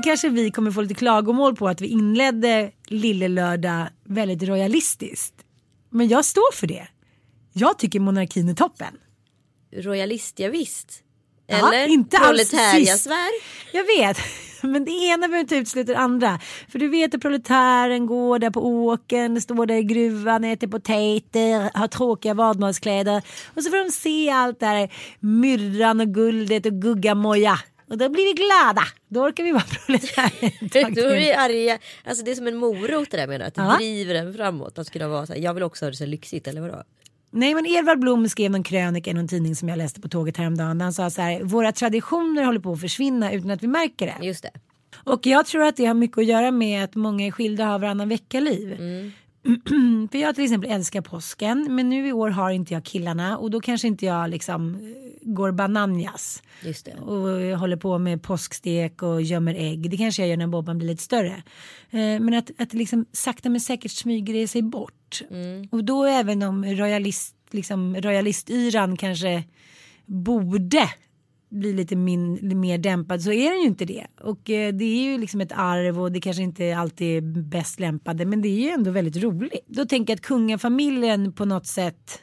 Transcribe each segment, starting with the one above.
Nu kanske vi kommer få lite klagomål på att vi inledde Lille Lördag väldigt royalistiskt. Men jag står för det. Jag tycker monarkin är toppen. Royalist, ja, visst. Ja, Eller inte alls proletariasvär. Jag vet, men det ena behöver inte utesluta det andra. För du vet att proletären går där på åkern, står där i gruvan, äter potater, har tråkiga vadmalskläder. Och så får de se allt det här myrran och guldet och guggamoja. Och då blir vi glada. Då orkar vi vara proletärer. Då är vi arga. Alltså det är som en morot det där menar Att det Ja. driver en framåt. Att kunna vara så här, jag vill också ha det så lyxigt eller vadå? Nej men Edvard Blom skrev någon krönika i någon tidning som jag läste på tåget häromdagen. Han sa så här, våra traditioner håller på att försvinna utan att vi märker det. Just det. Och jag tror att det har mycket att göra med att många är skilda har varannan vecka-liv. För jag till exempel älskar påsken men nu i år har inte jag killarna och då kanske inte jag liksom eh, går bananjas. Och jag håller på med påskstek och gömmer ägg. Det kanske jag gör när Bobban blir lite större. Eh, Men att, att liksom sakta men säkert smyger det sig bort. Och då även om royalist, liksom, royalistyran kanske borde bli lite min, mer dämpad så är den ju inte det. Och eh, det är ju liksom ett arv och det kanske inte alltid är bäst lämpade men det är ju ändå väldigt roligt. Då tänker jag att kungafamiljen på något sätt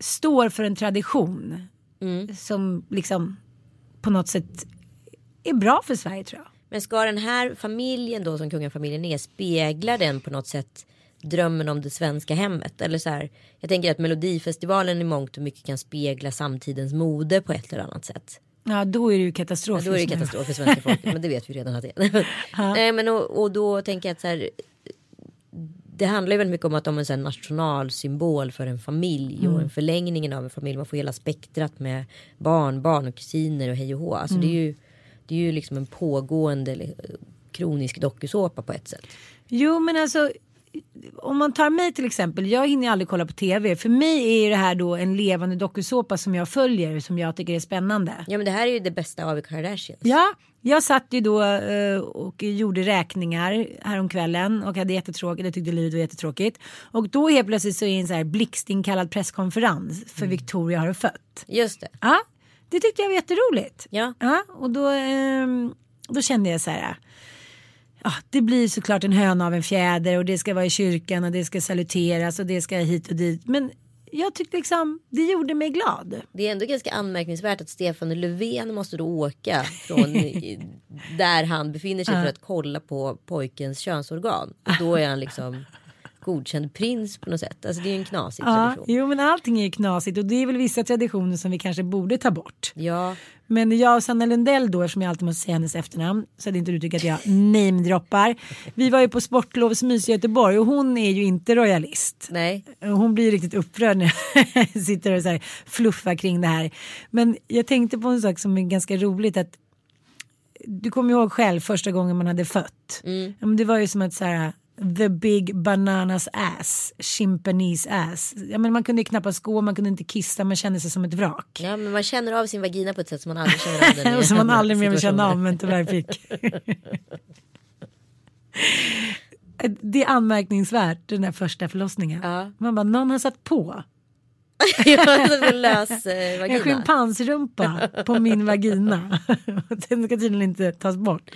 står för en tradition som liksom på något sätt är bra för Sverige tror jag. Men ska den här familjen då som kungafamiljen är speglar den på något sätt drömmen om det svenska hemmet? Eller så här, jag tänker att melodifestivalen i mångt och mycket kan spegla samtidens mode på ett eller annat sätt. Ja då är det ju Ja, katastrof. då är det katastrof för svenska folket men det vet vi redan att det är. Nej, men och, och då tänker jag att så här, det handlar ju väldigt mycket om att de är en nationalsymbol för en familj Mm. och en förlängningen av en familj. Man får hela spektrat med barn, barn och kusiner och hej och hå. Alltså det är Mm. ju, det är ju liksom en pågående li- kronisk dokusåpa på ett sätt. Jo men alltså om man tar mig till exempel, jag hinner aldrig kolla på tv. För mig är det här då en levande dokusåpa som jag följer som jag tycker är spännande. Ja men det här är ju det bästa av Kardashians. Ja, jag satt ju då eh, och gjorde räkningar häromkvällen och hade jättetråkigt. Jag tyckte livet var jättetråkigt. Och då helt plötsligt så är en så här blixtinkallad presskonferens för Victoria har fött. Just det. Ja, det tyckte jag var jätteroligt. Ja. Ja, och då, ehm, då kände jag så här. Ja, det blir såklart en höna av en fjäder och det ska vara i kyrkan och det ska saluteras och det ska hit och dit. Men jag tyckte liksom det gjorde mig glad. Det är ändå ganska anmärkningsvärt att Stefan Löfven måste då åka från där han befinner sig för att kolla på pojkens könsorgan. Och då är han liksom godkänd prins på något sätt. Alltså det är ju en knasig Ja, tradition. jo men allting är ju knasigt och det är väl vissa traditioner som vi kanske borde ta bort. Ja, Men jag och Sanna Lundell då, eftersom jag alltid måste säga hennes efternamn, så att inte du tycker att jag namedroppar. Vi var ju på sportlovsmys i Göteborg och hon är ju inte royalist. nej. Hon blir riktigt upprörd när jag sitter och så här fluffar kring det här. Men jag tänkte på en sak som är ganska roligt att du kommer ihåg själv första gången man hade fött. Men det var ju som att så här the big bananas ass, chimpanese ass. Ja, men man kunde knappast gå, man kunde inte kissa, man kände sig som ett vrak. Ja, men man känner av sin vagina på ett sätt som man aldrig känner av den Och som man aldrig mer vill känna av men tyvärr fick. Det är anmärkningsvärt den där första förlossningen. Ja. Man bara, någon har satt på lös eh, en schimpansrumpa på min vagina. Den ska tydligen inte tas bort.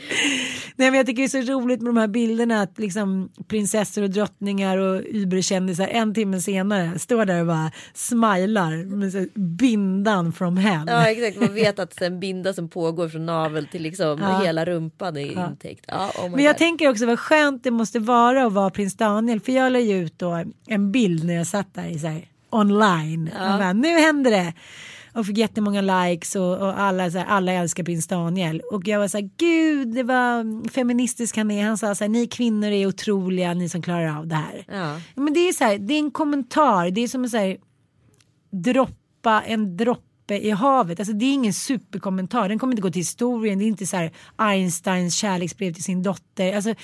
Nej men jag tycker det är så roligt med de här bilderna att liksom prinsessor och drottningar och überkändisar en timme senare står där och bara smilar med så bindan from hell. Ja exakt, man vet att en binda som pågår från navel till liksom Ja. hela rumpan är intäckt. Ja, oh Men jag God. tänker också vad skönt det måste vara att vara prins Daniel. För jag la ju ut då en bild när jag satt där i så här, online. Och bara, nu händer det. Och fick jättemånga likes och, och alla, så här, alla älskar prins Daniel. Och jag var så här, gud det var feministisk han är. Han sa så här, ni kvinnor är otroliga, ni som klarar av det här. Ja. Men det är så här, det är en kommentar, det är som en så här, droppa en droppe i havet. Alltså det är ingen superkommentar. Den kommer inte gå till historien. Det är inte så här Einsteins kärleksbrev till sin dotter. Alltså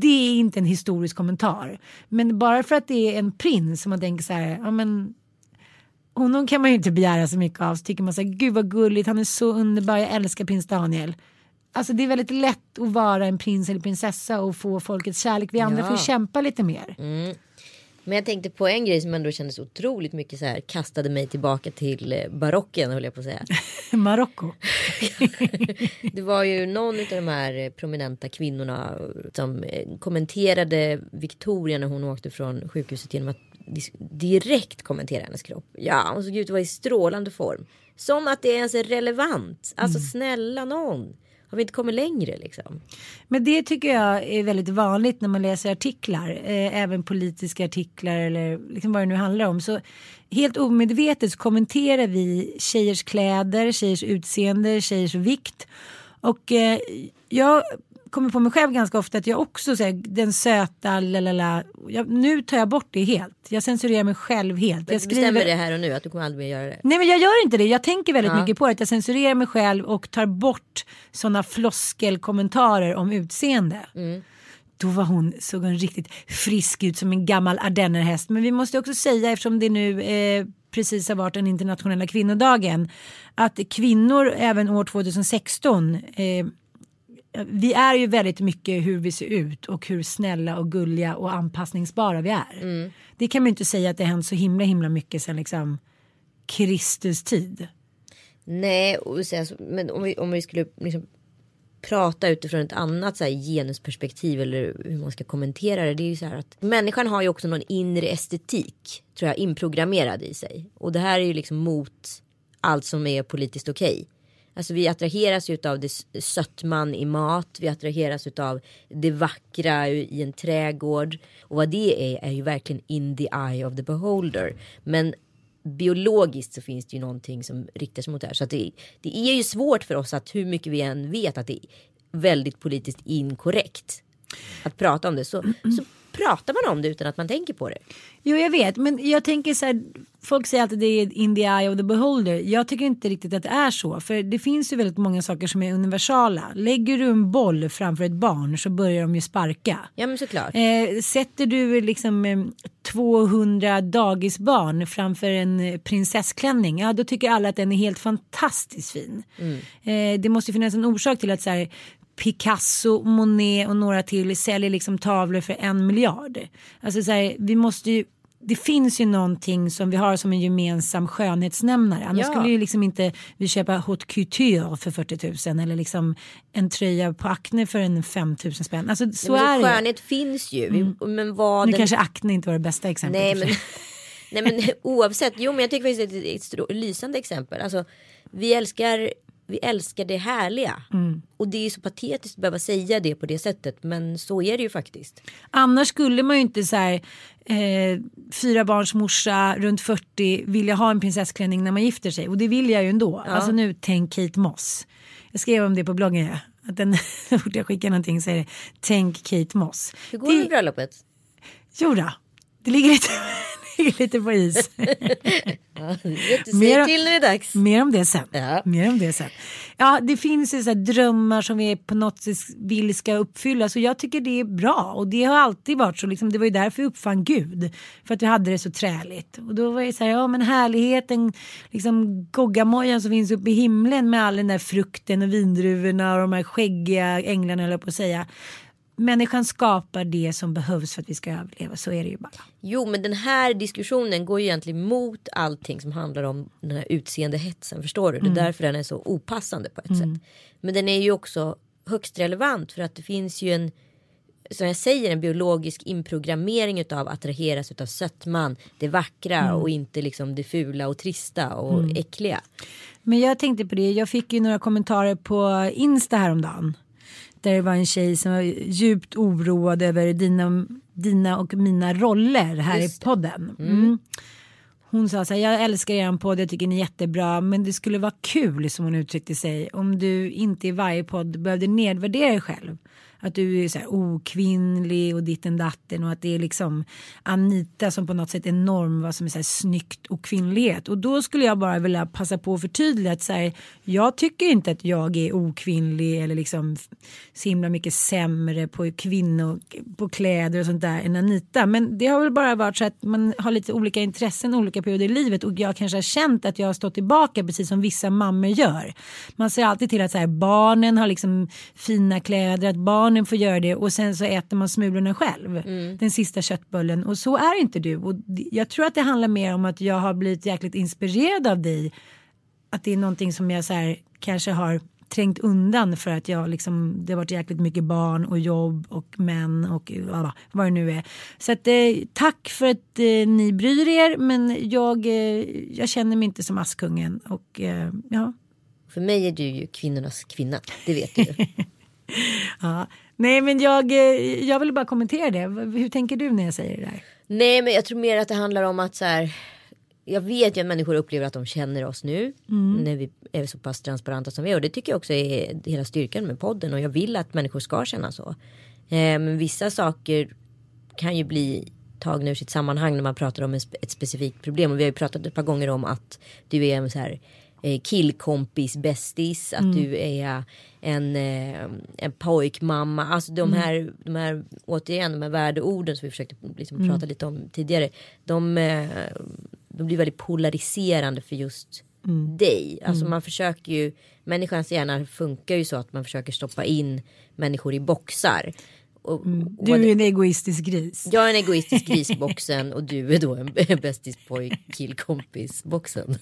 det är inte en historisk kommentar. Men bara för att det är en prins som man tänker så här, ja men honom kan man ju inte begära så mycket av. Så tycker man så här, gud vad gulligt, han är så underbar, jag älskar prins Daniel. Alltså det är väldigt lätt att vara en prins eller prinsessa och få folkets kärlek. Vi andra Ja. får kämpa lite mer. Men jag tänkte på en grej som ändå kändes otroligt mycket så här kastade mig tillbaka till eh, barocken höll jag på att säga. Marocko. Det var ju någon av de här eh, prominenta kvinnorna som eh, kommenterade Victoria när hon åkte från sjukhuset genom att direkt kommentera hennes kropp. Ja, hon såg ut att vara i strålande form. Som att det ens är relevant. Alltså snälla någon. Har vi inte kommit längre liksom? Men det tycker jag är väldigt vanligt när man läser artiklar, eh, även politiska artiklar eller liksom vad det nu handlar om. Så helt omedvetet så kommenterar vi tjejers kläder, tjejers utseende, tjejers vikt. Och eh, jag kommer på mig själv ganska ofta att jag också säger den söta lalala. Jag, nu tar jag bort det helt. Jag censurerar mig själv helt. Jag Jag bestämmer det här och nu att du kommer aldrig mer göra det. Nej men jag gör inte det. Jag tänker väldigt Ja. mycket på det. Att jag censurerar mig själv och tar bort sådana floskelkommentarer om utseende. Då var hon, såg hon riktigt frisk ut som en gammal ardennerhäst. Men vi måste också säga eftersom det nu eh, precis har varit den internationella kvinnodagen. Att kvinnor även år 2016 eh, vi är ju väldigt mycket hur vi ser ut och hur snälla och gulliga och anpassningsbara vi är. Det kan man ju inte säga att det hänt så himla himla mycket sen liksom Kristus tid. Nej, och alltså, men om vi, om vi skulle liksom prata utifrån ett annat så här, genusperspektiv eller hur man ska kommentera det. Det är ju så här att människan har ju också någon inre estetik tror jag inprogrammerad i sig. Och det här är ju liksom mot allt som är politiskt okej. Alltså vi attraheras ju av det sötman i mat, vi attraheras av det vackra i en trädgård. Och vad det är är ju verkligen in the eye of the beholder. Men biologiskt så finns det ju någonting som riktar sig mot det här. Så att det, det är ju svårt för oss att hur mycket vi än vet att det är väldigt politiskt inkorrekt att prata om det så, så pratar man om det utan att man tänker på det. Jo jag vet men jag tänker så här. Folk säger alltid det är in the eye of the beholder. Jag tycker inte riktigt att det är så. För det finns ju väldigt många saker som är universala. Lägger du en boll framför ett barn så börjar de ju sparka. Ja men såklart. Eh, sätter du liksom eh, 200 dagisbarn framför en eh, prinsessklänning, ja då tycker alla att den är helt fantastiskt fin. Eh, det måste finnas en orsak till att så här, Picasso, Monet och några till säljer liksom tavlor för en miljard. Alltså så här, vi måste ju det finns ju någonting som vi har som en gemensam skönhetsnämnare. Annars Ja. skulle ju liksom inte vi köpa haute couture för 40 000 eller liksom en tröja på Acne för en 5 000 spänn. Alltså så men är det. skönhet finns ju. Vi- Men vad Nu den kanske Acne inte var det bästa exemplet. Nej men, nej men oavsett, jo men jag tycker faktiskt att det är ett strå- lysande exempel. Alltså, vi älskar vi älskar det härliga. Mm. Och det är så patetiskt att behöva säga det på det sättet. Men så är det ju faktiskt. Annars skulle man ju inte så här, eh, fyra barns morsa runt 40 vilja ha en prinsessklänning när man gifter sig. Och det vill jag ju ändå. Alltså nu tänk Kate Moss. Jag skrev om det på bloggen. Ja. Att den, så fort jag skickar någonting så är det tänk Kate Moss. Hur går det med bröllopet? Jo då, det ligger lite, ligger lite på is. Ja, Mer- till när det är dags. Mer om det sen. Ja. Mer om det sen. Ja, det finns ju så drömmar som vi på något sätt vill ska uppfyllas och jag tycker det är bra och det har alltid varit så. Liksom, det var ju därför vi uppfann Gud. För att vi hade det så träligt. Och då var det så här, ja men härligheten, liksom goggamojan som finns uppe i himlen med all den där frukten och vindruvorna och de här skäggiga änglarna höll jag på att säga. Människan skapar det som behövs för att vi ska överleva, så är det ju bara. Jo men den här diskussionen går ju egentligen mot allting som handlar om den här utseendehetsen. Förstår du? Det är därför den är så opassande på ett sätt. Men den är ju också högst relevant för att det finns ju en som jag säger en biologisk inprogrammering utav att attraheras utav sötman, det vackra och inte liksom det fula och trista och äckliga. Men jag tänkte på det, jag fick ju några kommentarer på Insta häromdagen. Där det var en tjej som var djupt oroad över dina, dina och mina roller här Just i podden. Mm. Hon sa så här, jag älskar er podd, jag tycker ni är jättebra, men det skulle vara kul som hon uttryckte sig om du inte i varje podd behövde nedvärdera dig själv. Att du är så här okvinnlig och ditten datten och att det är liksom Anita som på något sätt är norm vad som är så här snyggt och kvinnlighet. Och då skulle jag bara vilja passa på att förtydliga att så här, jag tycker inte att jag är okvinnlig eller liksom så himla mycket sämre på kvinnor, på kläder och sånt där än Anita. Men det har väl bara varit så att man har lite olika intressen olika perioder i livet och jag kanske har känt att jag har stått tillbaka precis som vissa mammor gör. Man ser alltid till att så här, barnen har liksom fina kläder, att barnen får göra det och sen så äter man smulorna själv. Den sista köttbullen och så är inte du. Och jag tror att det handlar mer om att jag har blivit jäkligt inspirerad av dig. Att det är någonting som jag så här, kanske har trängt undan för att jag liksom, det har varit jäkligt mycket barn och jobb och män och vad det nu är. Så att, eh, tack för att eh, ni bryr er men jag, eh, jag känner mig inte som Askungen och eh, ja. För mig är du ju kvinnornas kvinna, det vet du. ja. Nej men jag, eh, jag vill bara kommentera det. Hur tänker du när jag säger det där? Nej men jag tror mer att det handlar om att så här. Jag vet ju att människor upplever att de känner oss nu. När vi är så pass transparenta som vi är. Och det tycker jag också är hela styrkan med podden. Och jag vill att människor ska känna så. Eh, men vissa saker kan ju bli tagna ur sitt sammanhang när man pratar om ett specifikt problem. Och vi har ju pratat ett par gånger om att du är en så här killkompis bästis. Att du är en, eh, en pojkmamma. Alltså de här, de här återigen de här värdeorden som vi försökte liksom prata lite om tidigare. De, eh, de blir väldigt polariserande för just dig. Alltså man försöker ju, människans hjärna funkar ju så att man försöker stoppa in människor i boxar. Och, och Du är en egoistisk gris. jag är en egoistisk grisboxen och du är då en bästis pojk killkompis boxen.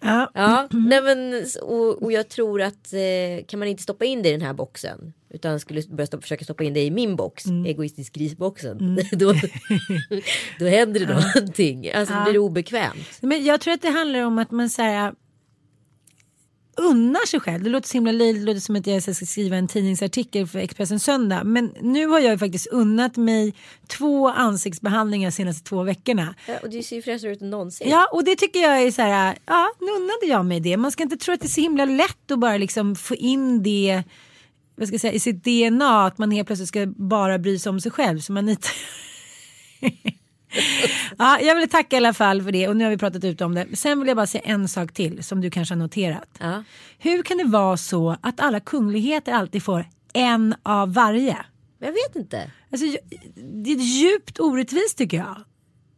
Ja. Ja, nej men och, och jag tror att eh, kan man inte stoppa in det i den här boxen utan skulle börja stoppa, försöka stoppa in det i min box, egoistisk grisboxen, då, då händer det någonting. Alltså det blir obekvämt. Men jag tror att det handlar om att man så här, unnar sig själv. Det låter så himla löjligt, det låter som att jag ska skriva en tidningsartikel för Expressen Söndag. Men nu har jag ju faktiskt unnat mig två ansiktsbehandlingar de senaste två veckorna. Ja, och du ser ju fräschare ut än någonsin. Ja, och det tycker jag är så här, ja, nu unnade jag mig det. Man ska inte tro att det är så himla lätt att bara liksom få in det vad ska jag säga, i sitt DNA att man helt plötsligt ska bara bry sig om sig själv som Anita. ja, jag vill tacka i alla fall för det och nu har vi pratat ut om det. Sen vill jag bara säga en sak till som du kanske har noterat. Ja. Hur kan det vara så att alla kungligheter alltid får en av varje? Jag vet inte. Alltså, det är djupt orättvist tycker jag.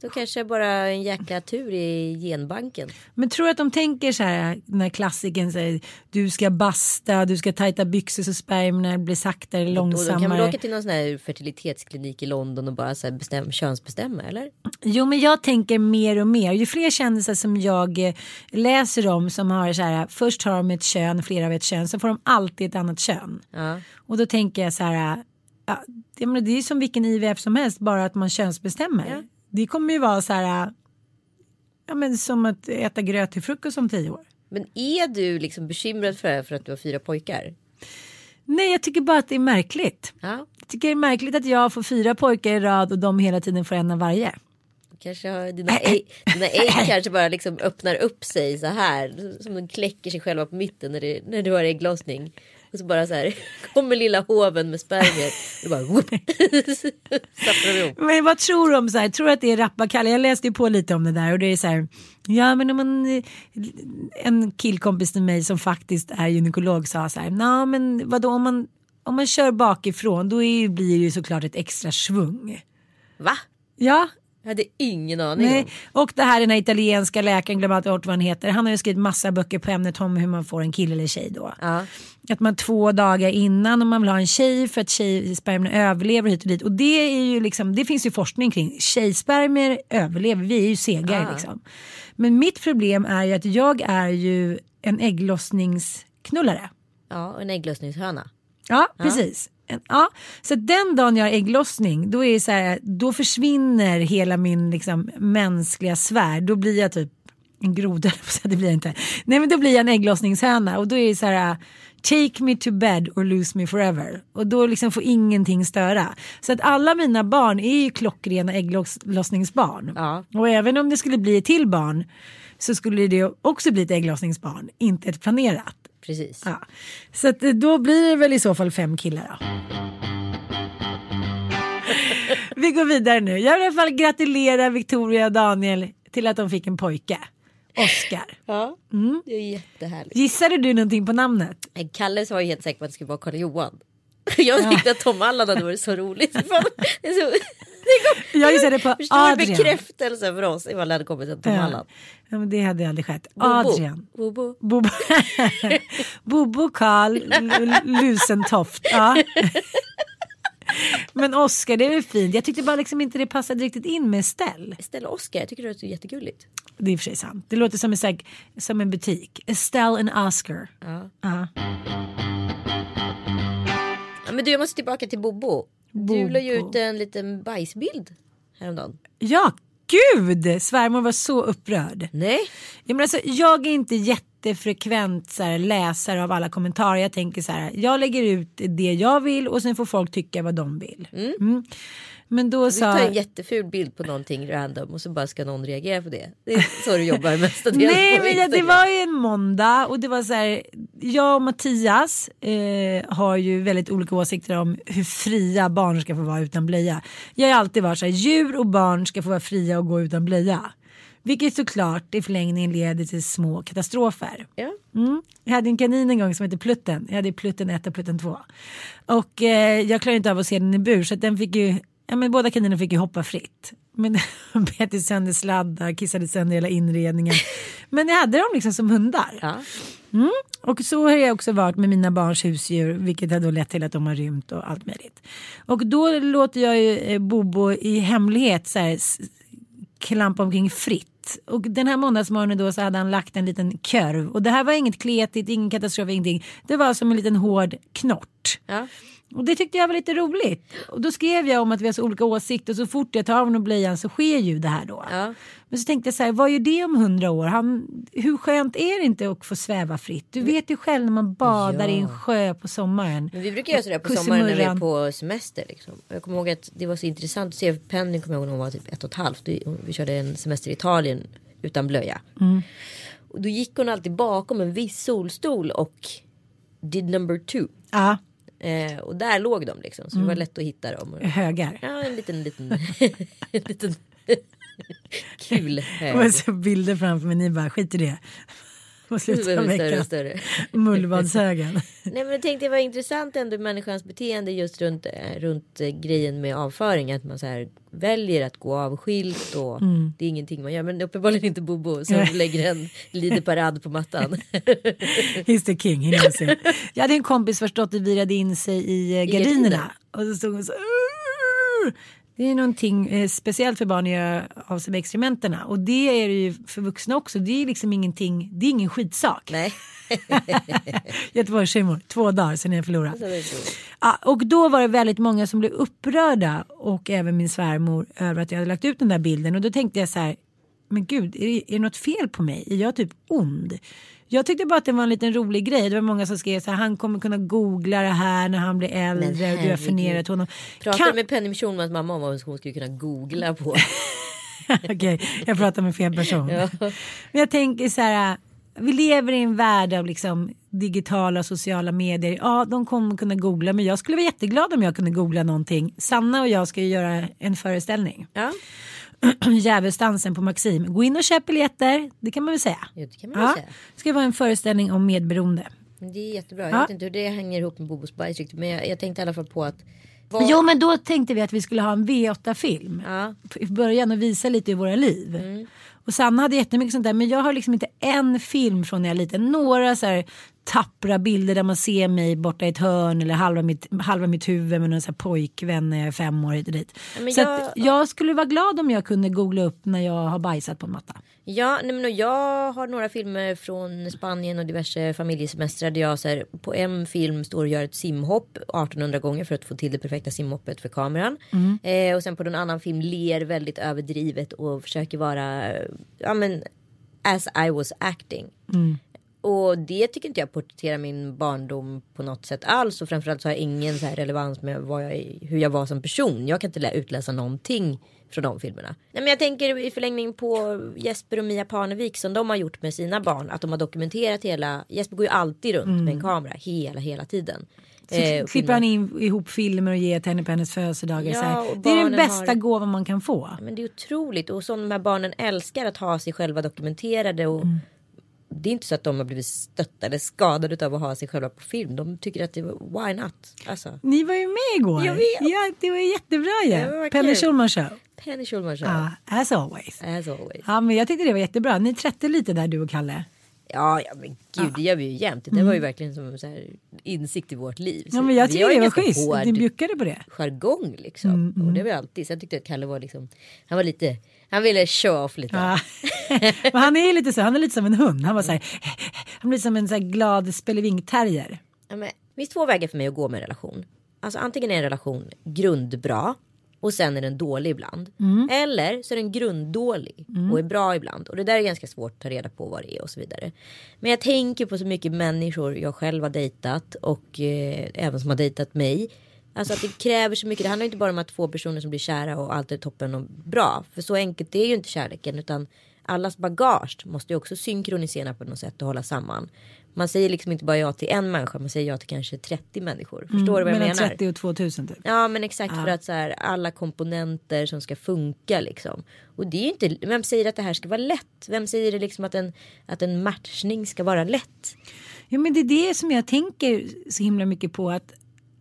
Då kanske bara en jäkla tur i genbanken. Men tror du att de tänker så här när klassikern säger du ska basta, du ska tajta byxor så spermierna blir saktare, Och de kan långsammare. åka till någon sån här fertilitetsklinik i London och bara så här bestäm, könsbestämma eller? Jo men jag tänker mer och mer. Ju fler kändisar som jag eh, läser om som har så här först har de ett kön, flera av ett kön, så får de alltid ett annat kön. Ja. Och då tänker jag så här, ja, det är ju som vilken IVF som helst bara att man könsbestämmer. Ja. Det kommer ju vara så här, ja, men som att äta gröt till frukost om tio år. Men är du liksom bekymrad för det här för att du har fyra pojkar? Nej, jag tycker bara att det är märkligt. Ja, Jag tycker det är märkligt att jag får fyra pojkar i rad och de hela tiden får en av varje. kanske har dina ägg, dina ägg kanske bara liksom öppnar upp sig så här. Som de kläcker sig själva på mitten när, det, när du har ägglossning. Och så bara så här kommer lilla hoven med spermier. Och bara whoop. Men vad tror du om så här? Tror du att det är rappakalja? Jag läste ju på lite om det där och det är så här. Ja men om man, en killkompis till mig som faktiskt är gynekolog sa så här. Nej men vadå om man, om man kör bakifrån då är, blir det ju såklart ett extra svung. Va? Ja, Jag hade ingen aning Nej, om. och det här är den här italienska läkaren, glömmer alltid bort vad han heter. Han har ju skrivit massa böcker på ämnet om hur man får en kille eller tjej då. Ja. Att man två dagar innan om man vill ha en tjej för att tjejspermierna överlever hit och dit. Och det är ju liksom, det finns ju forskning kring. Tjejspermier överlever, vi är ju segare Ah. liksom. Men mitt problem är ju att jag är ju en ägglossningsknullare. ja, och en ägglossningshöna. Ja, precis. Ja. Så den dagen jag har ägglossning då, är så här, då försvinner hela min liksom, mänskliga sfär. Då blir jag typ en groda, det blir jag inte. Nej men då blir jag en ägglossningshöna och då är det så här take me to bed or lose me forever. Och då liksom får ingenting störa. Så att alla mina barn är ju klockrena ägglossningsbarn. Ja. Och även om det skulle bli ett till barn så skulle det också bli ett ägglossningsbarn, inte ett planerat. Precis. Ja. Så att eh, då blir det väl i så fall fem killar då. Vi går vidare nu. Jag vill i alla fall gratulera Victoria och Daniel till att de fick en pojke. Oscar. Ja, Mm. det är jättehärligt. Gissade du någonting på namnet? Kalle var ju helt säker på att det skulle vara Karl Johan. Jag tyckte att Tom Allan hade varit så roligt. Fan, det är så... Jag gissade på Förstår du Adrian. bekräftelse för oss ifall det hade kommit en Tom Ja. Men det hade aldrig skett. Adrian. Bobo. Bobo, Bobo Karl Lusentoft. Ja. Men Oscar, det är väl fint. Jag tyckte bara liksom inte det passade riktigt in med Estelle. Estelle Oscar, jag tycker det låter jättegulligt. Det är i och för sig sant. Det låter som en, här- som en butik. Estelle and Oscar. Ja. Ja. Ja, men du, jag måste tillbaka till Bobo. Du la ju ut en liten bajsbild häromdagen. Ja, gud! Svärmor var så upprörd. Nej. Ja, men alltså, jag är inte jättefrekvent så här, läsare av alla kommentarer. Jag tänker så här, jag lägger ut det jag vill och sen får folk tycka vad de vill. Mm. Men då Du sa... tar en jätteful bild på någonting random och så bara ska någon reagera på det. Det är så du jobbar mestadels Nej men det, det var ju en måndag och det var så här. Jag och Mattias eh, har ju väldigt olika åsikter om hur fria barn ska få vara utan blöja. Jag har alltid varit så här. Djur och barn ska få vara fria och gå utan blöja. Vilket såklart i förlängningen leder till små katastrofer. Ja. Mm. Jag hade en kanin en gång som hette Plutten. Jag hade Plutten 1 och Plutten 2. Och eh, jag klarade inte av att se den i bur så att den fick ju, ja men båda kaninerna fick ju hoppa fritt. Men bet sönder sladdar, kissade sönder hela inredningen. Men jag hade dem liksom som hundar. Ja. Och så har jag också varit med mina barns husdjur vilket har då lett till att de har rymt och allt möjligt. Och då låter jag ju eh, Bobo i hemlighet så här, klampa omkring fritt. Och den här måndagsmorgonen då så hade han lagt en liten körv. Och det här var inget kletigt, ingen katastrof, ingenting. Det var som en liten hård knort. Ja. Och det tyckte jag var lite roligt. Och då skrev jag om att vi har så olika åsikter. Och så fort jag tar av honom blöjan så sker ju det här då. Ja. Men så tänkte jag så här, vad gör det om hundra år? Han, hur skönt är det inte att få sväva fritt? Du vet ju själv när man badar i en sjö på sommaren. Men vi brukar göra sådär på sommaren när vi är på semester. Liksom. Jag kommer ihåg att det var så intressant att se. Penny kommer ihåg när hon var typ ett och ett halvt. Vi, vi körde en semester i Italien utan blöja. Mm. Och då gick hon alltid bakom en viss solstol och did number two. Ja, Eh, och där låg de liksom. Så Mm. det var lätt att hitta dem. högar. Ja, en liten, liten, en liten kul Och hög. så bilder framför mig, ni bara skit i det. På Det slutet av veckan. Mullvadshögen. Nej men jag tänkte det var intressant ändå människans beteende just runt, eh, runt eh, grejen med avföring. Att man så här väljer att gå avskilt och det är ingenting man gör. Men uppenbarligen inte Bobo som lägger en lideparad på mattan. He's the king, he knows it. Jag hade en kompis vars dotter virade in sig i eh, gardiner? gardinerna. Och så stod hon så! Det är någonting eh, speciellt för barn att göra av sig med exkrementerna. Och det är det ju för vuxna också. Det är liksom ingenting, det är ingen skitsak. Nej. Göteborgshumor, två dagar sen jag förlorade. Ja, och då var det väldigt många som blev upprörda och även min svärmor över att jag hade lagt ut den där bilden och då tänkte jag så här men gud, är det, är det något fel på mig? Är jag typ ond? Jag tyckte bara att det var en liten rolig grej. Det var många som skrev så här, han kommer kunna googla det här när han blir äldre du har förnedrat honom. Pratade Kan- med Penny Schulmans mamma om vad hon skulle kunna googla på. Okej, jag pratar med fel person. Men jag tänker så här, vi lever i en värld av liksom digitala sociala medier. Ja, de kommer kunna googla, men jag skulle vara jätteglad om jag kunde googla någonting. Sanna och jag ska ju göra en föreställning. Ja, Djävulsdansen på Maxim. Gå in och köp biljetter, det kan man väl säga. ja det kan man Ja, säga. det ska vara en föreställning om medberoende. Det är jättebra. Ja. Jag vet inte hur det hänger ihop med Bobos Bergs riktigt. Men jag, jag tänkte i alla fall på att. vad- Jo, men då tänkte vi att vi skulle ha en V8-film Ja. i början och visa lite i våra liv. Och Sanna hade jättemycket sånt där men jag har liksom inte en film från när jag är liten. Några så här tappra bilder där man ser mig borta i ett hörn eller halva mitt, halva mitt huvud med någon så här pojkvän när jag är fem år hit och dit. Men så jag- jag skulle vara glad om jag kunde googla upp när jag har bajsat på en matta. Ja, nej, men jag har några filmer från Spanien och diverse familjesemestrar där jag så här, på en film står och gör ett simhopp 1800 gånger för att få till det perfekta simhoppet för kameran. Eh, och sen på en annan film ler väldigt överdrivet och försöker vara, ja men as I was acting. Och det tycker inte jag porträtterar min barndom på något sätt alls. Och framförallt så har jag ingen så här relevans med jag, hur jag var som person. Jag kan inte lä- utläsa någonting från de filmerna. Nej, men jag tänker i förlängning på Jesper och Mia Parnevik som de har gjort med sina barn. Att de har dokumenterat hela, Jesper går ju alltid runt med en kamera hela, hela tiden. Så Eh, klipper han in ihop filmer och ger till henne på hennes födelsedagar. Ja, Det är den bästa har- gåvan man kan få. Men det är otroligt och som de här barnen älskar att ha sig själva dokumenterade. Och Det är inte så att de har blivit stötta eller skadade av att ha sig själva på film. De tycker att det var why not? Alltså, Ni var ju med igår. Jag vet. Ja, det var jättebra ju. Ja, kul. Schulman show. Penny Schulman show. Ja, as always. As always. Ja, men jag tyckte det var jättebra. Ni trätte lite där du och Kalle. Ja, ja men gud det gör vi ju jämt. Det var ju verkligen som så här insikt i vårt liv. Mm. Ja, men jag tycker det var schysst. Ni bjuckade på det. jargong liksom. Mm, Och det var alltid. Så jag tyckte att Kalle var liksom. Han var lite. Han ville show off lite. Ja. men han är ju lite så, han är lite som en hund. Han var så här, han blir som en så här glad spelevink-terrier. Ja, men, det finns två vägar för mig att gå med en relation. Alltså antingen är en relation grundbra och sen är den dålig ibland. Mm. Eller så är den grunddålig och är bra ibland. Och det där är ganska svårt att ta reda på vad det är och så vidare. Men jag tänker på så mycket människor jag själv har dejtat och eh, även som har dejtat mig. Alltså att det kräver så mycket. Det handlar inte bara om att två personer som blir kära och allt är toppen och bra. För så enkelt är ju inte kärleken utan allas bagage måste ju också synkronisera på något sätt och hålla samman. Man säger liksom inte bara ja till en människa, man säger ja till kanske 30 människor. Förstår du vad jag Mellan menar? 30 och 2000 typ. Ja men exakt för att så här, alla komponenter som ska funka liksom. Och det är ju inte, vem säger att det här ska vara lätt? Vem säger det liksom att en, att en matchning ska vara lätt? Ja, men det är det som jag tänker så himla mycket på. att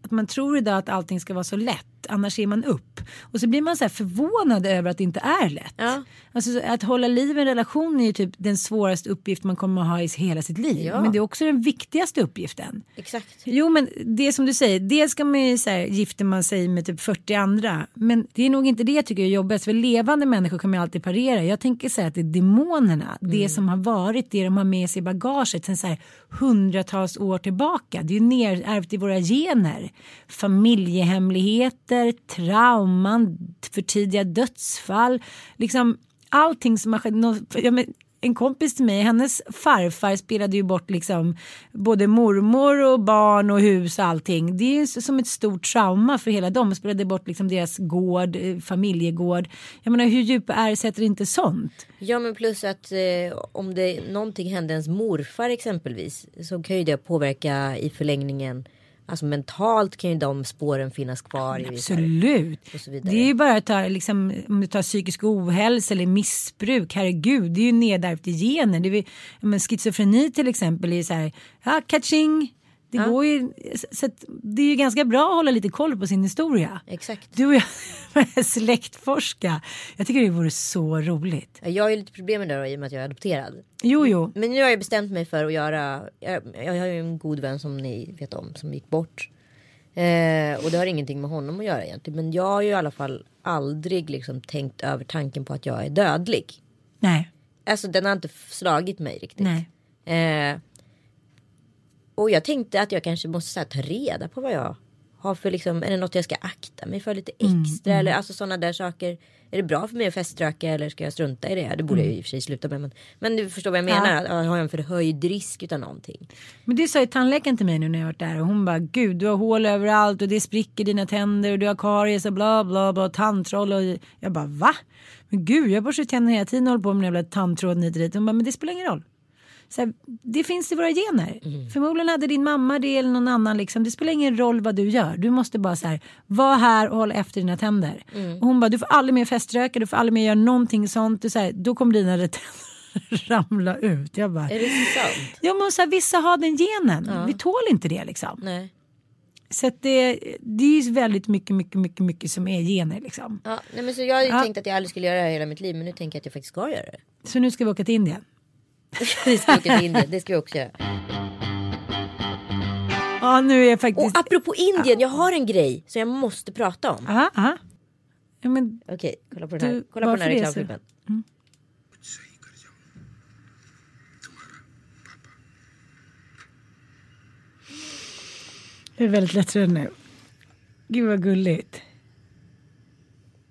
att man tror idag att allting ska vara så lätt, annars ger man upp. Och så blir man så här förvånad över att det inte är lätt. Ja. Alltså, att hålla liv i en relation är ju typ den svåraste uppgift man kommer att ha i hela sitt liv. Ja. Men det är också den viktigaste uppgiften. Exakt. Jo men det som du säger, dels ska man ju så här, gifter man sig med typ 40 andra. Men det är nog inte det jag tycker är jobbigast. För levande människor kan man alltid parera. Jag tänker här att det är demonerna, det som har varit, det de har med sig i bagaget sen så här hundratals år tillbaka. Det är ju nerärvt i våra gener. Familjehemligheter, trauman, för tidiga dödsfall. Liksom allting som har skett. Ja, men, en kompis till mig, hennes farfar spelade ju bort liksom både mormor och barn och hus och allting. Det är ju som ett stort trauma för hela dem. Spelade bort liksom deras gård, eh, familjegård. Jag menar hur djupa är sätter inte sånt? Ja men plus att eh, om det någonting hände ens morfar exempelvis så kan ju det påverka i förlängningen. Alltså mentalt kan ju de spåren finnas kvar. här- Absolut. vidare. Det är ju bara att ta, liksom, om du tar psykisk ohälsa eller missbruk, herregud, det är ju nedärvt i genen. Det är, men schizofreni till exempel är ju så här, ja, catching. Det går ju, så det är ju ganska bra att hålla lite koll på sin historia. Exakt. Du och jag släktforska. Jag tycker det vore så roligt. Jag har ju lite problem med det då, i och med att jag är adopterad. Jo, jo. Men nu har jag bestämt mig för att göra. Jag, jag har ju en god vän som ni vet om som gick bort. Eh, och det har ingenting med honom att göra egentligen. Men jag har ju i alla fall aldrig liksom tänkt över tanken på att jag är dödlig. Nej, Alltså den har inte slagit mig riktigt. nej. Eh, och jag tänkte att jag kanske måste här, ta reda på vad jag ha för liksom, är det något jag ska akta mig för lite Mm, extra eller alltså sådana där saker. Är det bra för mig att feströka eller ska jag strunta i det? Det borde jag Mm. ju i och för sig sluta med men, men du förstår vad jag menar, att har jag en förhöjd risk utav någonting? Men det sa ju tandläkaren till mig nu när jag varit där och hon bara gud du har hål överallt och det spricker dina tänder och du har karies och bla bla bla tandtroll och jag bara va? Men gud jag borstar tänderna hela tiden och håller på med den jävla tandtråden hit och dit. Hon bara men det spelar ingen roll. Så här, det finns i våra gener. Förmodligen hade din mamma det eller någon annan. Liksom. Det spelar ingen roll vad du gör. Du måste bara så här, vara här och hålla efter dina tänder. Och hon bara, du får aldrig mer feströka, du får aldrig mer göra någonting sånt. Du, så här, då kommer dina tänder ramla ut. Jag bara, Är det sant? Ja men så här, vissa har den genen. Vi tål inte det liksom. Nej. Så det, det är ju väldigt mycket, mycket, mycket, mycket som är gener liksom. Ja, nej men så jag hade Ja. tänkt att jag aldrig skulle göra det här hela mitt liv men nu tänker jag att jag faktiskt ska göra det. Så nu ska vi åka till Indien. vi ska åka till Indien, det ska vi också göra. Ja nu är jag Och faktiskt... apropå Indien, jag har en grej som jag måste prata om. Aha, aha. Ja, men, Okej, kolla på den här, Du, kolla på den här varför det reklamfilmen. jag är väldigt lätträdd nu. Gud vad gulligt.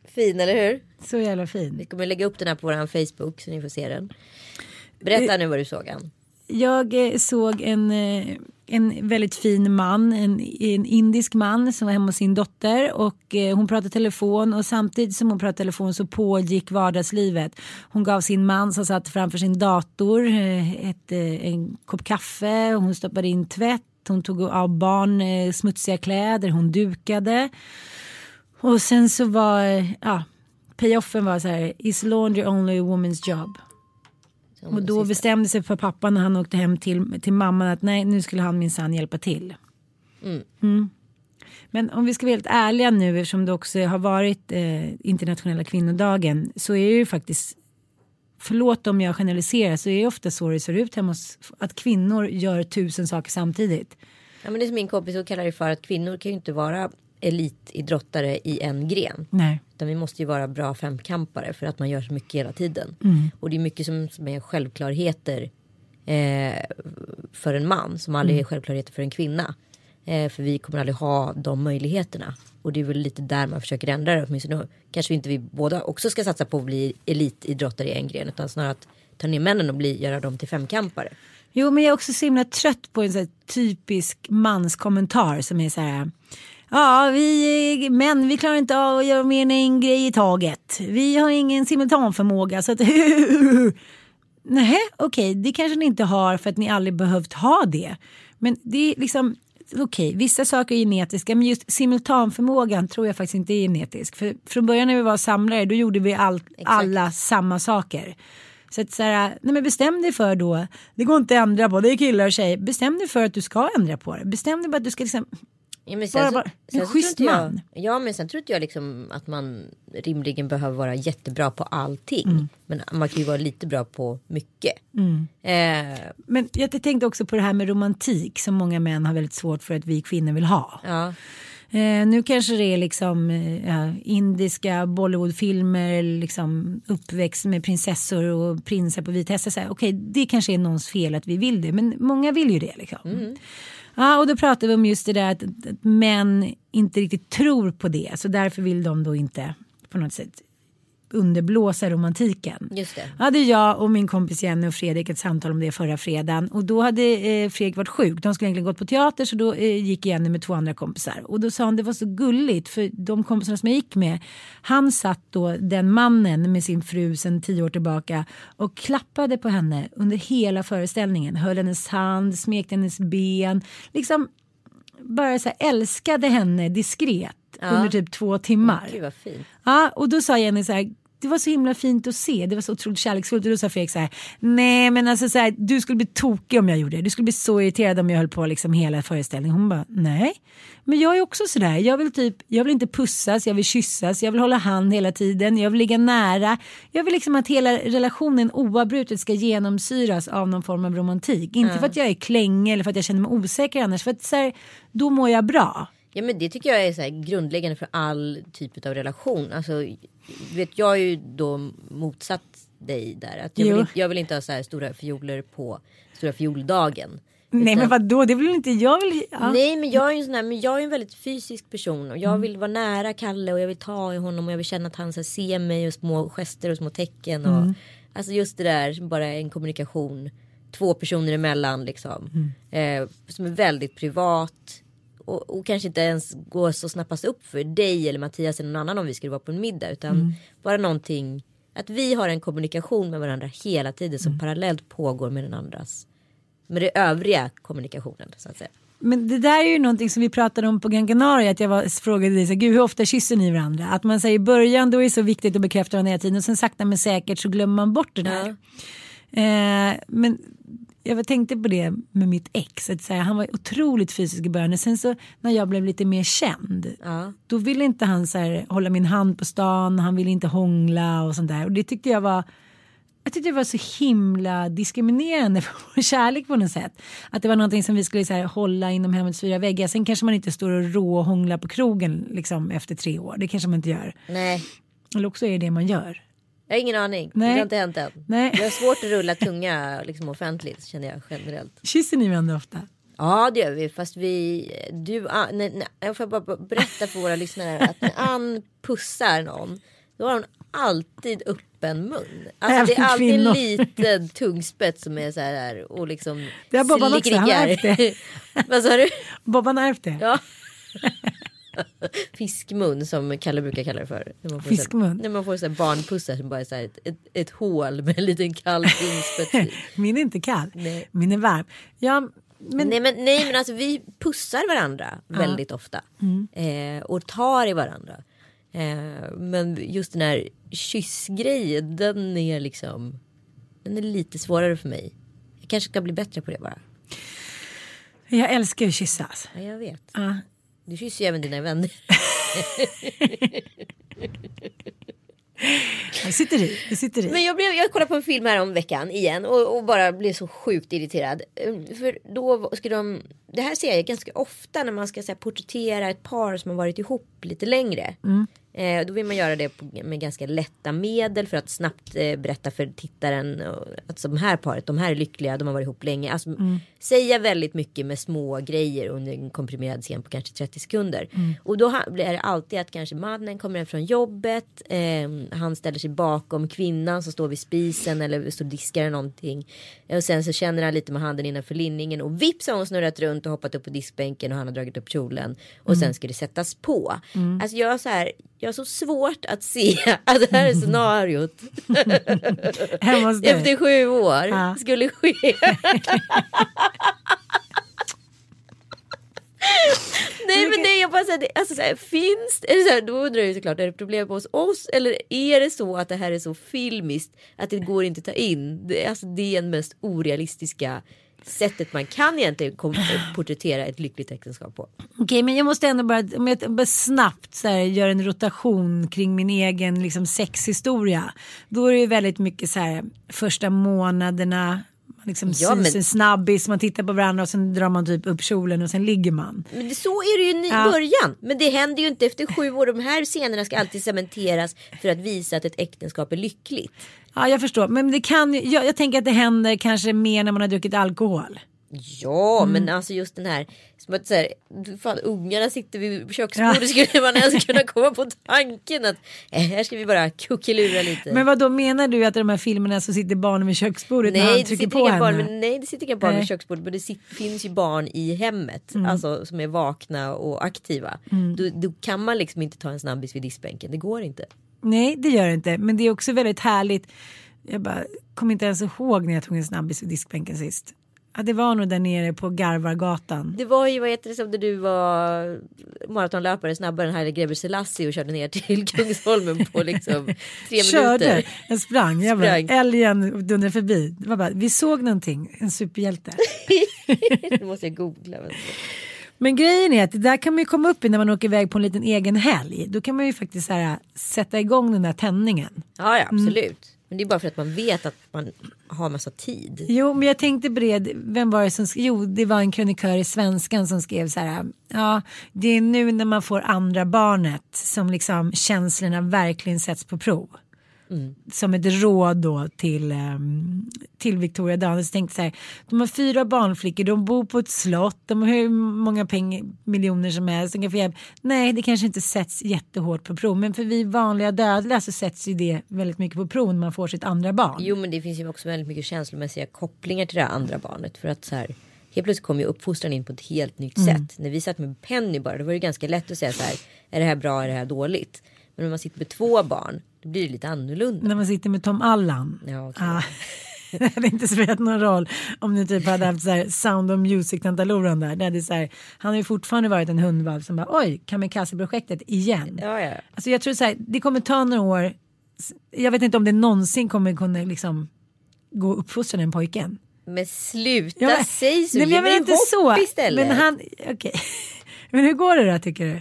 Fin eller hur? Så jävla Vi fin. kommer lägga upp den här på vår Facebook så ni får se den. Berätta nu vad du såg Ann. Jag eh, såg en, eh, en väldigt fin man, en, en indisk man som var hemma hos sin dotter och eh, hon pratade telefon och samtidigt som hon pratade telefon så pågick vardagslivet. Hon gav sin man som satt framför sin dator ett, en kopp kaffe, hon stoppade in tvätt, hon tog av barn smutsiga kläder, hon dukade. Och sen så var, ja, payoffen var så här, is laundry only a woman's job? Och då bestämde sig för pappan när han åkte hem till, till mamman att nej nu skulle han minsann hjälpa till. Mm. Men om vi ska vara helt ärliga nu eftersom det också har varit eh, internationella kvinnodagen så är det ju faktiskt Förlåt om jag generaliserar så är det ofta så det ser ut hemma hos att kvinnor gör tusen saker samtidigt. Ja, men det är som min kompis och kallar det för att kvinnor kan ju inte vara elitidrottare i en gren. Nej. Utan vi måste ju vara bra femkampare för att man gör så mycket hela tiden. Mm. Och det är mycket som, som är självklarheter eh, för en man som aldrig Mm. är självklarheter för en kvinna. Eh, för vi kommer aldrig ha de möjligheterna. Och det är väl lite där man försöker ändra det. Åtminstone kanske inte vi båda också ska satsa på att bli elitidrottare i en gren. Utan snarare att ta ner männen och bli, göra dem till femkampare. Jo men jag är också så himla trött på en här typisk manskommentar som är så här. Ja, vi män vi klarar inte av att göra mer än en grej i taget. Vi har ingen simultanförmåga så att Nej, okej, det kanske ni inte har för att ni aldrig behövt ha det. Men det är liksom, okej, vissa saker är genetiska men just simultanförmågan tror jag faktiskt inte är genetisk. För från början när vi var samlare då gjorde vi all, alla samma saker. Så att så här, nej men bestäm dig för då, det går inte att ändra på, det är killar och tjejer. Bestäm dig för att du ska ändra på det. Bestäm dig för att du ska liksom, Ja, men Bara- så- bara- en så tror schysst man. Jag, ja men sen tror inte jag liksom att man rimligen behöver vara jättebra på allting. Mm. Men man kan ju vara lite bra på mycket. Eh, men jag tänkte också på det här med romantik som många män har väldigt svårt för att vi kvinnor vill ha. ja. Eh, nu kanske det är liksom eh, indiska Bollywoodfilmer, liksom uppväxt med prinsessor och prinsar på vita hästar. Så här, Okej, det kanske är någons fel att vi vill det, men många vill ju det. Liksom. Ja, och då pratar vi om just det där att, att män inte riktigt tror på det, så därför vill de då inte på något sätt underblåsa romantiken. Just det. hade jag och min kompis Jenny och Fredrik ett samtal om det förra fredagen och då hade eh, Fredrik varit sjuk. De skulle egentligen gått på teater så då eh, gick Jenny med två andra kompisar och då sa han det var så gulligt för de kompisarna som jag gick med han satt då den mannen med sin fru sedan tio år tillbaka och klappade på henne under hela föreställningen. Höll hennes hand, smekte hennes ben. Liksom bara så här, älskade henne diskret under typ två timmar. Gud vad fint. Ja, och då sa Jenny så här, det var så himla fint att se, det var så otroligt kärleksfullt. Och då sa Fredrik så här, nej men alltså så här, du skulle bli tokig om jag gjorde det. Du skulle bli så irriterad om jag höll på liksom hela föreställningen. Hon bara, nej. Men jag är också sådär, jag vill typ, jag vill inte pussas, jag vill kyssas, jag vill hålla hand hela tiden, jag vill ligga nära. Jag vill liksom att hela relationen oavbrutet ska genomsyras av någon form av romantik. Inte för att jag är klängig eller för att jag känner mig osäker annars, för att så här, då mår jag bra. Ja men det tycker jag är så grundläggande för all typ av relation. Alltså, vet, jag är ju då motsatt dig där. Att jag, vill, inte- jag vill inte ha så här stora fioler på stora fioldagen. Nej men vadå, det vill inte jag. Vill, ja. Nej men jag är ju en sån här, men jag är en väldigt fysisk person och jag vill vara nära Kalle och jag vill ta i honom och jag vill känna att han så här, ser mig och små gester och små tecken och Mm. alltså just det där bara en kommunikation två personer emellan liksom Mm. eh, som är väldigt privat och, och kanske inte ens går så snabbast upp för dig eller Mattias eller någon annan om vi skulle vara på en middag utan Mm. bara någonting att vi har en kommunikation med varandra hela tiden Mm. som parallellt pågår med den andras med det övriga kommunikationen så att säga. Men det där är ju någonting som vi pratade om på Gran Canaria. Att jag var, frågade dig så Gud, hur ofta kysser ni varandra? Att man säger i början då är det så viktigt att bekräfta varandra hela tiden. Och sen sakta men säkert så glömmer man bort det där. Eh, men jag tänkte på det med mitt ex. Att säga, han var otroligt fysisk i början. Sen så när jag blev lite mer känd. Ja. Då ville inte han så här, hålla min hand på stan. Han ville inte hångla och sånt där. Och det tyckte jag var jag tyckte det var så himla diskriminerande för vår kärlek på något sätt. Att det var någonting som vi skulle så här, hålla inom hemmets fyra väggar. Sen kanske man inte står och råhånglar på krogen liksom, efter tre år. Det kanske man inte gör. Nej, Eller också är det det man gör. Jag har ingen aning. Nej. Det har inte hänt än. Nej. Jag har svårt att rulla tunga liksom, offentligt känner jag generellt. Kysser ni varandra ofta? Ja det gör vi fast vi, du, ah, nej, nej, jag får bara berätta för våra lyssnare att när Ann pussar någon då har hon alltid öppen mun. Alltså det är alltid en kvinnor. liten tungspett som är så här och liksom Det har Bobban också, han har ärvt det. Vad sa du? Bobban har ärvt det. Ja. Fiskmun som Kalle brukar kalla det för. När man får Fiskmun? Här, när man får så här barnpussar som bara är så här ett, ett, ett hål med en liten kall tungspets i. Min är inte kall. Nej. Min är varm. Ja, men nej, men, nej men alltså vi pussar varandra väldigt ofta. Mm. Eh, och tar i varandra. Eh, men just den här kyssgrejen den är liksom. Den är lite svårare för mig. Jag kanske ska bli bättre på det bara. jag älskar att kyssas. Ja, jag vet. Ja. Du kysser ju även dina vänner. Jag sitter i. Jag sitter i. Men jag, blev, jag kollade på en film här om veckan igen och, och bara blev så sjukt irriterad. Eh, För då ska de, det här ser jag ganska ofta när man ska så här, porträttera ett par som har varit ihop lite längre. Eh, då vill man göra det med ganska lätta medel för att snabbt eh, berätta för tittaren eh, att de här paret, de här är lyckliga, de har varit ihop länge. Alltså, Säga väldigt mycket med små grejer under en komprimerad scen på kanske 30 sekunder. Och då blir det alltid att kanske mannen kommer hem från jobbet, eh, han ställer sig bakom kvinnan som står vid spisen eller står och diskar eller någonting. Och sen så känner han lite med handen innanför linningen och vips har hon snurrat runt och hoppat upp på diskbänken och han har dragit upp kjolen. Och sen ska det sättas på. Alltså jag så här, jag har så svårt att se att det här är scenariot efter sju år Ja. skulle ske. Nej men nej jag bara säger alltså så här, finns det, det så här, då undrar jag ju såklart är det problem hos oss eller är det så att det här är så filmiskt att det går inte att ta in. Det, alltså, det är den mest orealistiska sättet man kan egentligen porträttera ett lyckligt äktenskap på. Okej, men jag måste ändå bara, om jag bara snabbt så här, göra en rotation kring min egen liksom, sexhistoria. Då är det ju väldigt mycket så här första månaderna. Liksom Ja, men- en snabbis, man tittar på varandra och sen drar man typ upp kjolen och sen ligger man. Men det, så är det ju i Ja. början. Men det händer ju inte efter sju år. De här scenerna ska alltid cementeras för att visa att ett äktenskap är lyckligt. Ja, jag förstår. Men det kan jag, jag tänker att det händer kanske mer när man har druckit alkohol. Ja, Mm. men alltså just den här. Som att så här, fan, ungarna sitter vid köksbordet. Skulle man ens kunna komma på tanken att eh, här ska vi bara kuckelura lite. Men vad då menar du att i de här filmerna så sitter barnen vid köksbordet när nej, han det trycker sitter på henne? barn, men, nej, det sitter inga barn Nej. vid köksbordet. Men det sit, finns ju barn i hemmet. Mm. Alltså som är vakna och aktiva. Då, då kan man liksom inte ta en snabbis vid diskbänken. Det går inte. Nej, det gör det inte. Men det är också väldigt härligt. Jag bara kommer inte ens ihåg när jag tog en snabbis vid diskbänken sist. Ja, det var nog där nere på Garvargatan. Det var ju vad heter det som när du var maratonlöpare snabbare än Haile Gebrselassie och körde ner till Kungsholmen på liksom tre Körde, minuter. jag sprang, jag bara, Sprang. älgen dundrade förbi. Det var bara, vi såg någonting, en superhjälte. Nu måste jag googla. Men... Grejen är att det där kan man ju komma upp i när man åker iväg på en liten egen helg. Då kan man ju faktiskt här, sätta igång den där tändningen. Ja, ja absolut. Men det är bara för att man vet att man har massa tid. Jo, men jag tänkte på det. Vem var det som skrev? Jo, det var en krönikör i Svenskan som skrev så här. Ja, det är nu när man får andra barnet som liksom känslorna verkligen sätts på prov. Som ett råd då till, um, till Victoria Daniels. Tänkte så här, de har fyra barnflickor, de bor på ett slott, de har hur många pengar, miljoner som helst. De kan få hjälp. Nej, det kanske inte sätts jättehårt på prov, men för vi vanliga dödliga så sätts ju det väldigt mycket på prov när man får sitt andra barn. Jo men det finns ju också väldigt mycket känslomässiga kopplingar till det andra barnet. För att så här, helt plötsligt kommer ju uppfostran in på ett helt nytt Mm. sätt. När vi satt med Penny bara, då var det ganska lätt att säga så här, är det här bra, är det här dåligt? Men när man sitter med två barn, då blir det lite annorlunda. När man sitter med Tom Allan. Ja, okej. Ah, det hade inte spelat någon roll om ni typ hade haft så här Sound of Music-tantaloran där. Det hade så här, han har ju fortfarande varit en hundvalp som bara oj, kamikaze-projektet igen. Ja, ja. Alltså jag tror så här, det kommer ta några år. Jag vet inte om det någonsin kommer kunna liksom gå att uppfostra den pojken. Men sluta Ja, säg så, Nej, men ge jag mig inte hopp så. istället. Men han, okej. Men hur går det då tycker du?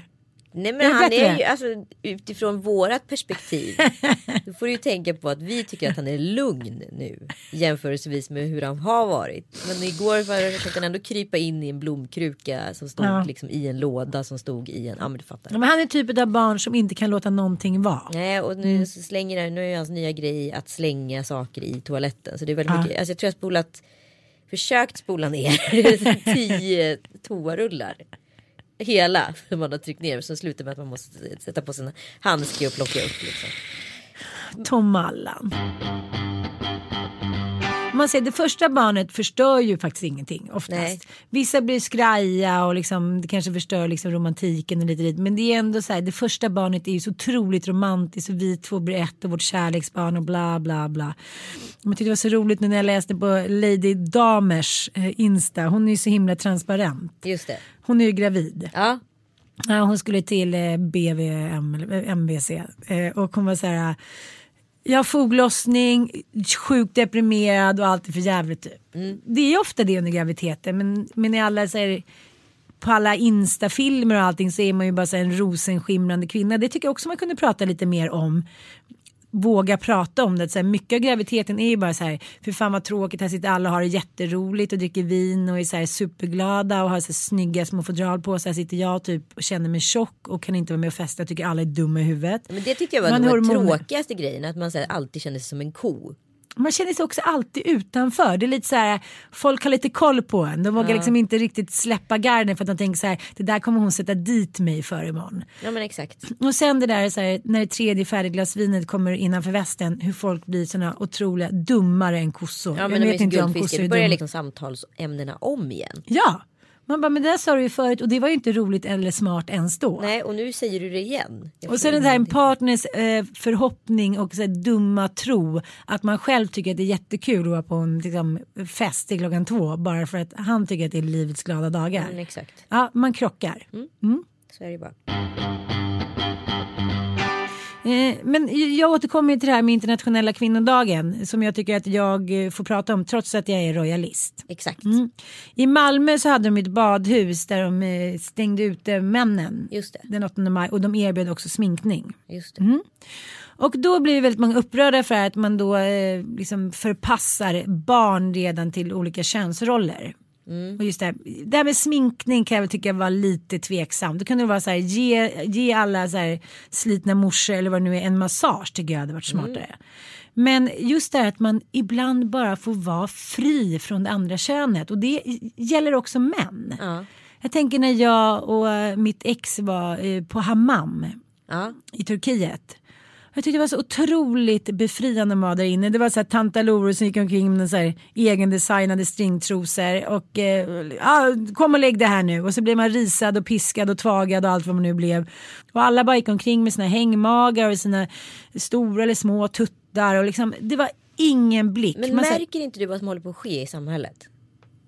Nej Är men det han bättre? är ju alltså utifrån vårat perspektiv. då får du ju tänka på att vi tycker att han är lugn nu. Jämförelsevis med hur han har varit. Men igår försökte han ändå krypa in i en blomkruka som stod Ja. liksom i en låda som stod i en, ja men du fattar. Ja, Men han är typen av barn som inte kan låta någonting vara. Nej och Mm. nu så slänger han, nu är hans nya grej att slänga saker i toaletten. Så det är väldigt Ja. mycket, alltså jag tror jag spolat, försökt spola ner tio toarullar. Hela man har tryckt ner. Så slutar med att man måste sätta på sina handske och plocka upp liksom. Tom Allan. Man säger det första barnet förstör ju faktiskt ingenting oftast. Nej. Vissa blir skraja och liksom, det kanske förstör liksom romantiken och lite dit. Men det är ändå så här, det första barnet är ju så otroligt romantiskt och vi två blir ett och vårt kärleksbarn och bla bla bla. Jag tyckte det var så roligt när jag läste på Lady Damers eh, Insta. Hon är ju så himla transparent. Just det. Hon är ju gravid. Ja. Ja, hon skulle till eh, BVM, eller eh, MVC och hon var så här. Jag har foglossning, sjukt deprimerad och allt är för jävligt typ. Det är ju ofta det under graviditeten men, men i alla så här, på alla instafilmer och allting så är man ju bara så här, en rosenskimrande kvinna. Det tycker jag också man kunde prata lite mer om. Våga prata om det. Så här, mycket av graviditeten är ju bara så här, för fan vad tråkigt, här sitter alla och har det jätteroligt och dricker vin och är så här superglada och har så här snygga små fodral på sig. Här sitter jag typ och känner mig tjock och kan inte vara med och festa och tycker alla är dumma i huvudet. Men det tyckte jag var Man den tråkigaste grejen. Att man så här, alltid kände sig som en ko. Man känner sig också alltid utanför. Det är lite så här, folk har lite koll på en. De vågar liksom inte riktigt släppa garden för att de tänker så här, det där kommer hon sätta dit mig för imorgon. Ja men exakt. Och sen det där så här, när det tredje färdigglasvinet kommer innanför västen, hur folk blir såna otroliga dummare än kossor. Ja Jag men de är vet som inte om kossor Det är börjar dumma. liksom samtalsämnena om igen. Ja, man bara, men det där sa du ju förut och det var ju inte roligt eller smart ens då. Nej och nu säger du det igen. Jag Och sen det här en partners eh, förhoppning och så här, dumma tro att man själv tycker att det är jättekul att vara på en liksom, fest till klockan två bara för att han tycker att det är livets glada dagar. Men exakt. Ja, man krockar. Så är det bara. Eh, men jag återkommer till det här med internationella kvinnodagen som jag tycker att jag eh, får prata om trots att jag är royalist. Exakt. I Malmö så hade de ett badhus där de eh, stängde ute männen Just det. den 8 maj och de erbjöd också sminkning. Just det. Mm. Och då blir väldigt många upprörda för att man då eh, liksom förpassar barn redan till olika könsroller. Och just det, här, det här med sminkning kan jag väl tycka var lite tveksam. Då kunde det vara så här, ge, ge alla så här slitna morsor eller vad det nu är en massage tycker jag hade varit smartare. Men just det här att man ibland bara får vara fri från det andra könet och det gäller också män. Ja. Jag tänker när jag och mitt ex var eh, på hammam Ja. i Turkiet. Jag tyckte det var så otroligt befriande att vara där inne. Det var så här tantaloror som gick omkring med så här egendesignade stringtrosor och eh, kom och lägg det här nu och så blev man risad och piskad och tvagad och allt vad man nu blev. Och alla bara gick omkring med sina hängmagar och sina stora eller små tuttar och liksom det var ingen blick. Men Man, märker inte du vad som håller på att ske i samhället?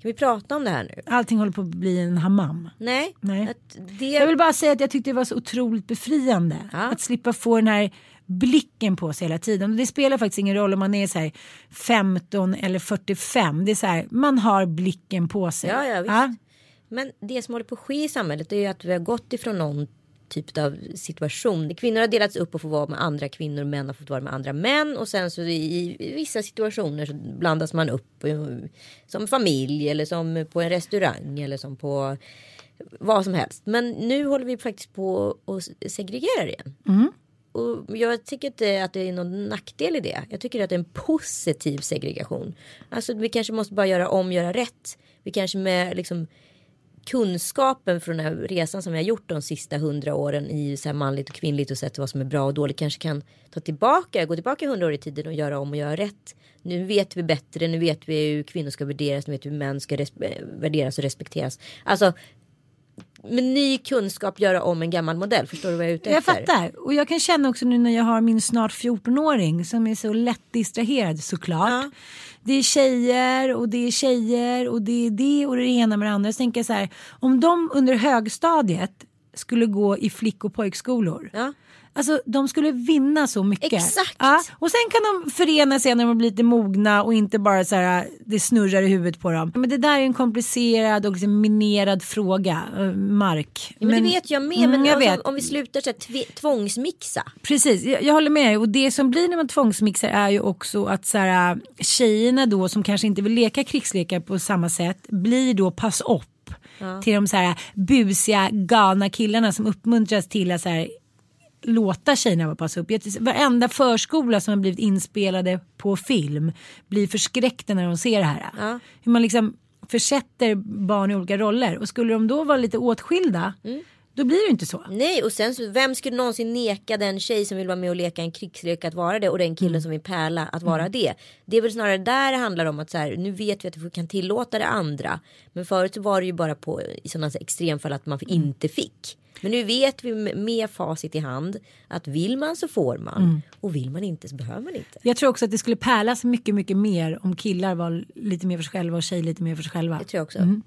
Kan vi prata om det här nu? allting håller på att bli en hammam. Nej. Nej. Det... Jag vill bara säga att jag tyckte det var så otroligt befriande. Ja. Att slippa få den här blicken på sig hela tiden. Och det spelar faktiskt ingen roll om man är så här 15 eller 45. Det är så här, man har blicken på sig. Ja, ja, visst. Men det som håller på att ske i samhället är ju att vi har gått ifrån någon typ av situation. Kvinnor har delats upp och får vara med andra kvinnor. Män har fått vara med andra män. Och sen så i, i vissa situationer så blandas man upp som familj eller som på en restaurang eller som på vad som helst. Men nu håller vi faktiskt på att segregera igen. Och och jag tycker inte att det är någon nackdel i det. Jag tycker att det är en positiv segregation. Alltså vi kanske måste bara göra om, göra rätt. Vi kanske med liksom kunskapen från den här resan som vi har gjort de sista hundra åren i så här manligt och kvinnligt och sett vad som är bra och dåligt kanske kan ta tillbaka, gå tillbaka hundra år i tiden och göra om och göra rätt. Nu vet vi bättre, nu vet vi hur kvinnor ska värderas, nu vet vi hur män ska värderas och respekteras. Alltså med ny kunskap göra om en gammal modell. Förstår du vad jag är ute efter? Jag fattar. Och jag kan känna också nu när jag har min snart 14-åring som är så lätt distraherad såklart. Ja. Det är tjejer och det är tjejer och det är det och det ena med det andra. Så tänker jag så här, om de under högstadiet skulle gå i flick och pojkskolor. Ja Alltså de skulle vinna så mycket. Exakt. Ja, och sen kan de förena sig när de blir lite mogna och inte bara så här det snurrar i huvudet på dem. Men det där är en komplicerad och liksom minerad fråga. Eh, mark. Ja, men, men, det vet jag med. Mm, men jag alltså, vet. om vi slutar så här, tvångsmixa. Precis, jag, jag, håller med. Och det som blir när man tvångsmixar är ju också att så här, tjejerna då som kanske inte vill leka krigslekar på samma sätt blir då pass upp. Ja. Till de så här busiga galna killarna som uppmuntras till att så här, låta tjejerna vara pass upp. Varenda förskola som har blivit inspelade på film blir förskräckta när de ser det här. Ja. Hur man liksom försätter barn i olika roller och skulle de då vara lite åtskilda mm. Då blir det inte så. Nej och sen vem skulle någonsin neka den tjej som vill vara med och leka en krigslek att vara det och den killen mm. som vill pärla att vara mm. det. Det är väl snarare där det handlar om att så här, nu vet vi att vi kan tillåta det andra. Men förut så var det ju bara på i sådana extremfall att man inte fick. Men nu vet vi med facit i hand att vill man så får man mm. och vill man inte så behöver man inte. Jag tror också att det skulle pärlas mycket, mycket mer om killar var lite mer för sig själva och tjejer lite mer för sig själva. Det tror jag också. Mm.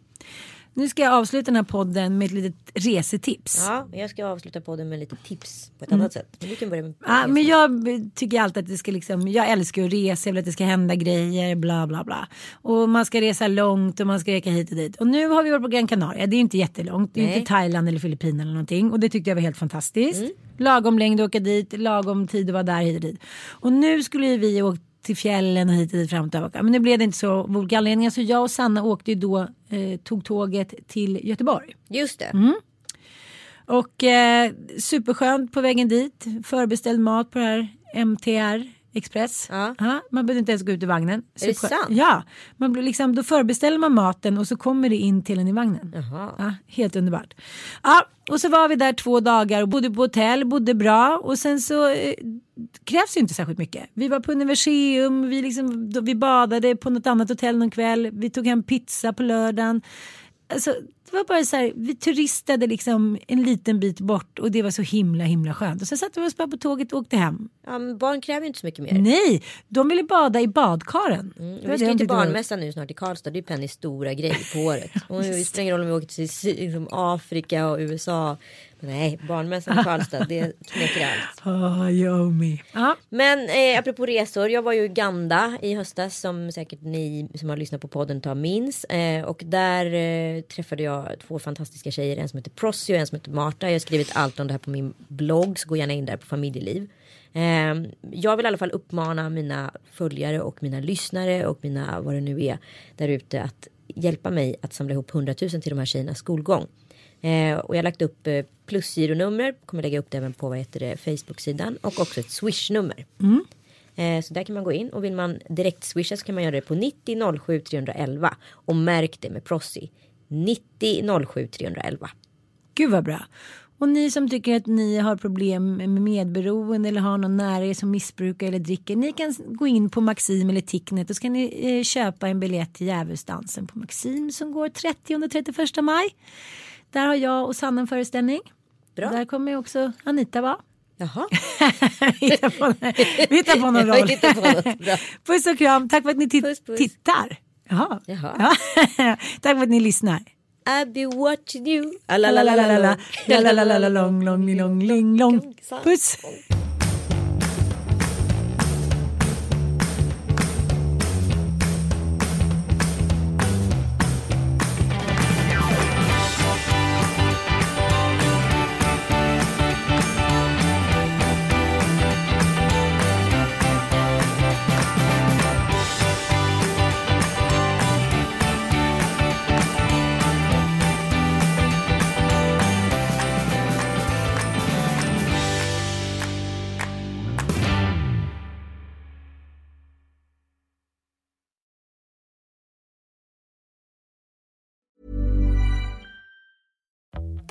Nu ska jag avsluta den här podden med ett litet resetips. Ja, jag ska avsluta podden med lite tips på ett mm. annat sätt. Vi kan börja med ja, men jag tycker alltid att det ska liksom, jag älskar att resa, jag vill att det ska hända grejer, bla bla bla. Och man ska resa långt och man ska reka hit och dit. Och nu har vi varit på Gran Canaria, det är inte jättelångt, det är inte Thailand eller Filippinerna eller någonting. Och det tyckte jag var helt fantastiskt. Mm. Lagom längd att åka dit, lagom tid att vara där hit och dit. Och nu skulle vi åka till fjällen och hit och dit fram och tillbaka. Men nu blev det inte så av olika anledningar. Så jag och Sanna åkte ju då, eh, tog tåget till Göteborg. Just det. Mm. Och eh, superskönt på vägen dit. Förbeställd mat på det här MTR Express. Ja. ja. man behöver inte ens gå ut i vagnen. Är det sant? Ja, man blir liksom, då förbeställer man maten och så kommer det in till en i vagnen. Ja, helt underbart. Ja, och så var vi där två dagar och bodde på hotell, bodde bra och sen så eh, krävs ju inte särskilt mycket. Vi var på Universium, vi, liksom, då, vi badade på något annat hotell någon kväll, vi tog hem pizza på lördagen. Alltså, det var bara så här, vi turistade liksom en liten bit bort och det var så himla himla skönt. Och sen satte vi oss bara på tåget och åkte hem. Ja, men barn kräver ju inte så mycket mer. Nej, de ville bada i badkaren. Mm, vi ska ju till barnmässan nu snart i Karlstad. Det är Pennys stora grej på året. Och det spelar ingen roll om vi åker till liksom Afrika och USA. Nej, barnmässan i Karlstad, det knäcker allt. Oh, me. Ah. Men eh, apropå resor, jag var ju i Uganda i höstas som säkert ni som har lyssnat på podden tar minns. Eh, och där eh, träffade jag två fantastiska tjejer, en som heter Prossi och en som heter Marta. Jag har skrivit allt om det här på min blogg, så gå gärna in där på familjeliv. Eh, jag vill i alla fall uppmana mina följare och mina lyssnare och mina vad det nu är där ute att hjälpa mig att samla ihop 100 000 till de här tjejernas skolgång. Eh, och jag har lagt upp eh, plusgironummer, kommer lägga upp det även på vad heter det, Facebook-sidan och också ett swishnummer. Mm. Eh, så där kan man gå in och vill man direkt swisha så kan man göra det på 90 07 311 och märk det med Prossi. 90 07 311. Gud vad bra. Och ni som tycker att ni har problem med medberoende eller har någon nära er som missbrukar eller dricker. Ni kan gå in på Maxim eller Ticknet och så kan ni eh, köpa en biljett till Djävulsdansen på Maxim som går 30 och 31 maj. Där har jag och Sanna en föreställning. Bra. Där kommer också Anita vara. Jaha. vi, hittar på, vi hittar på någon roll. puss och kram. Tack för att ni puss, puss. tittar. Jaha. Jaha. Tack för att ni lyssnar. I'll be watching you. Puss.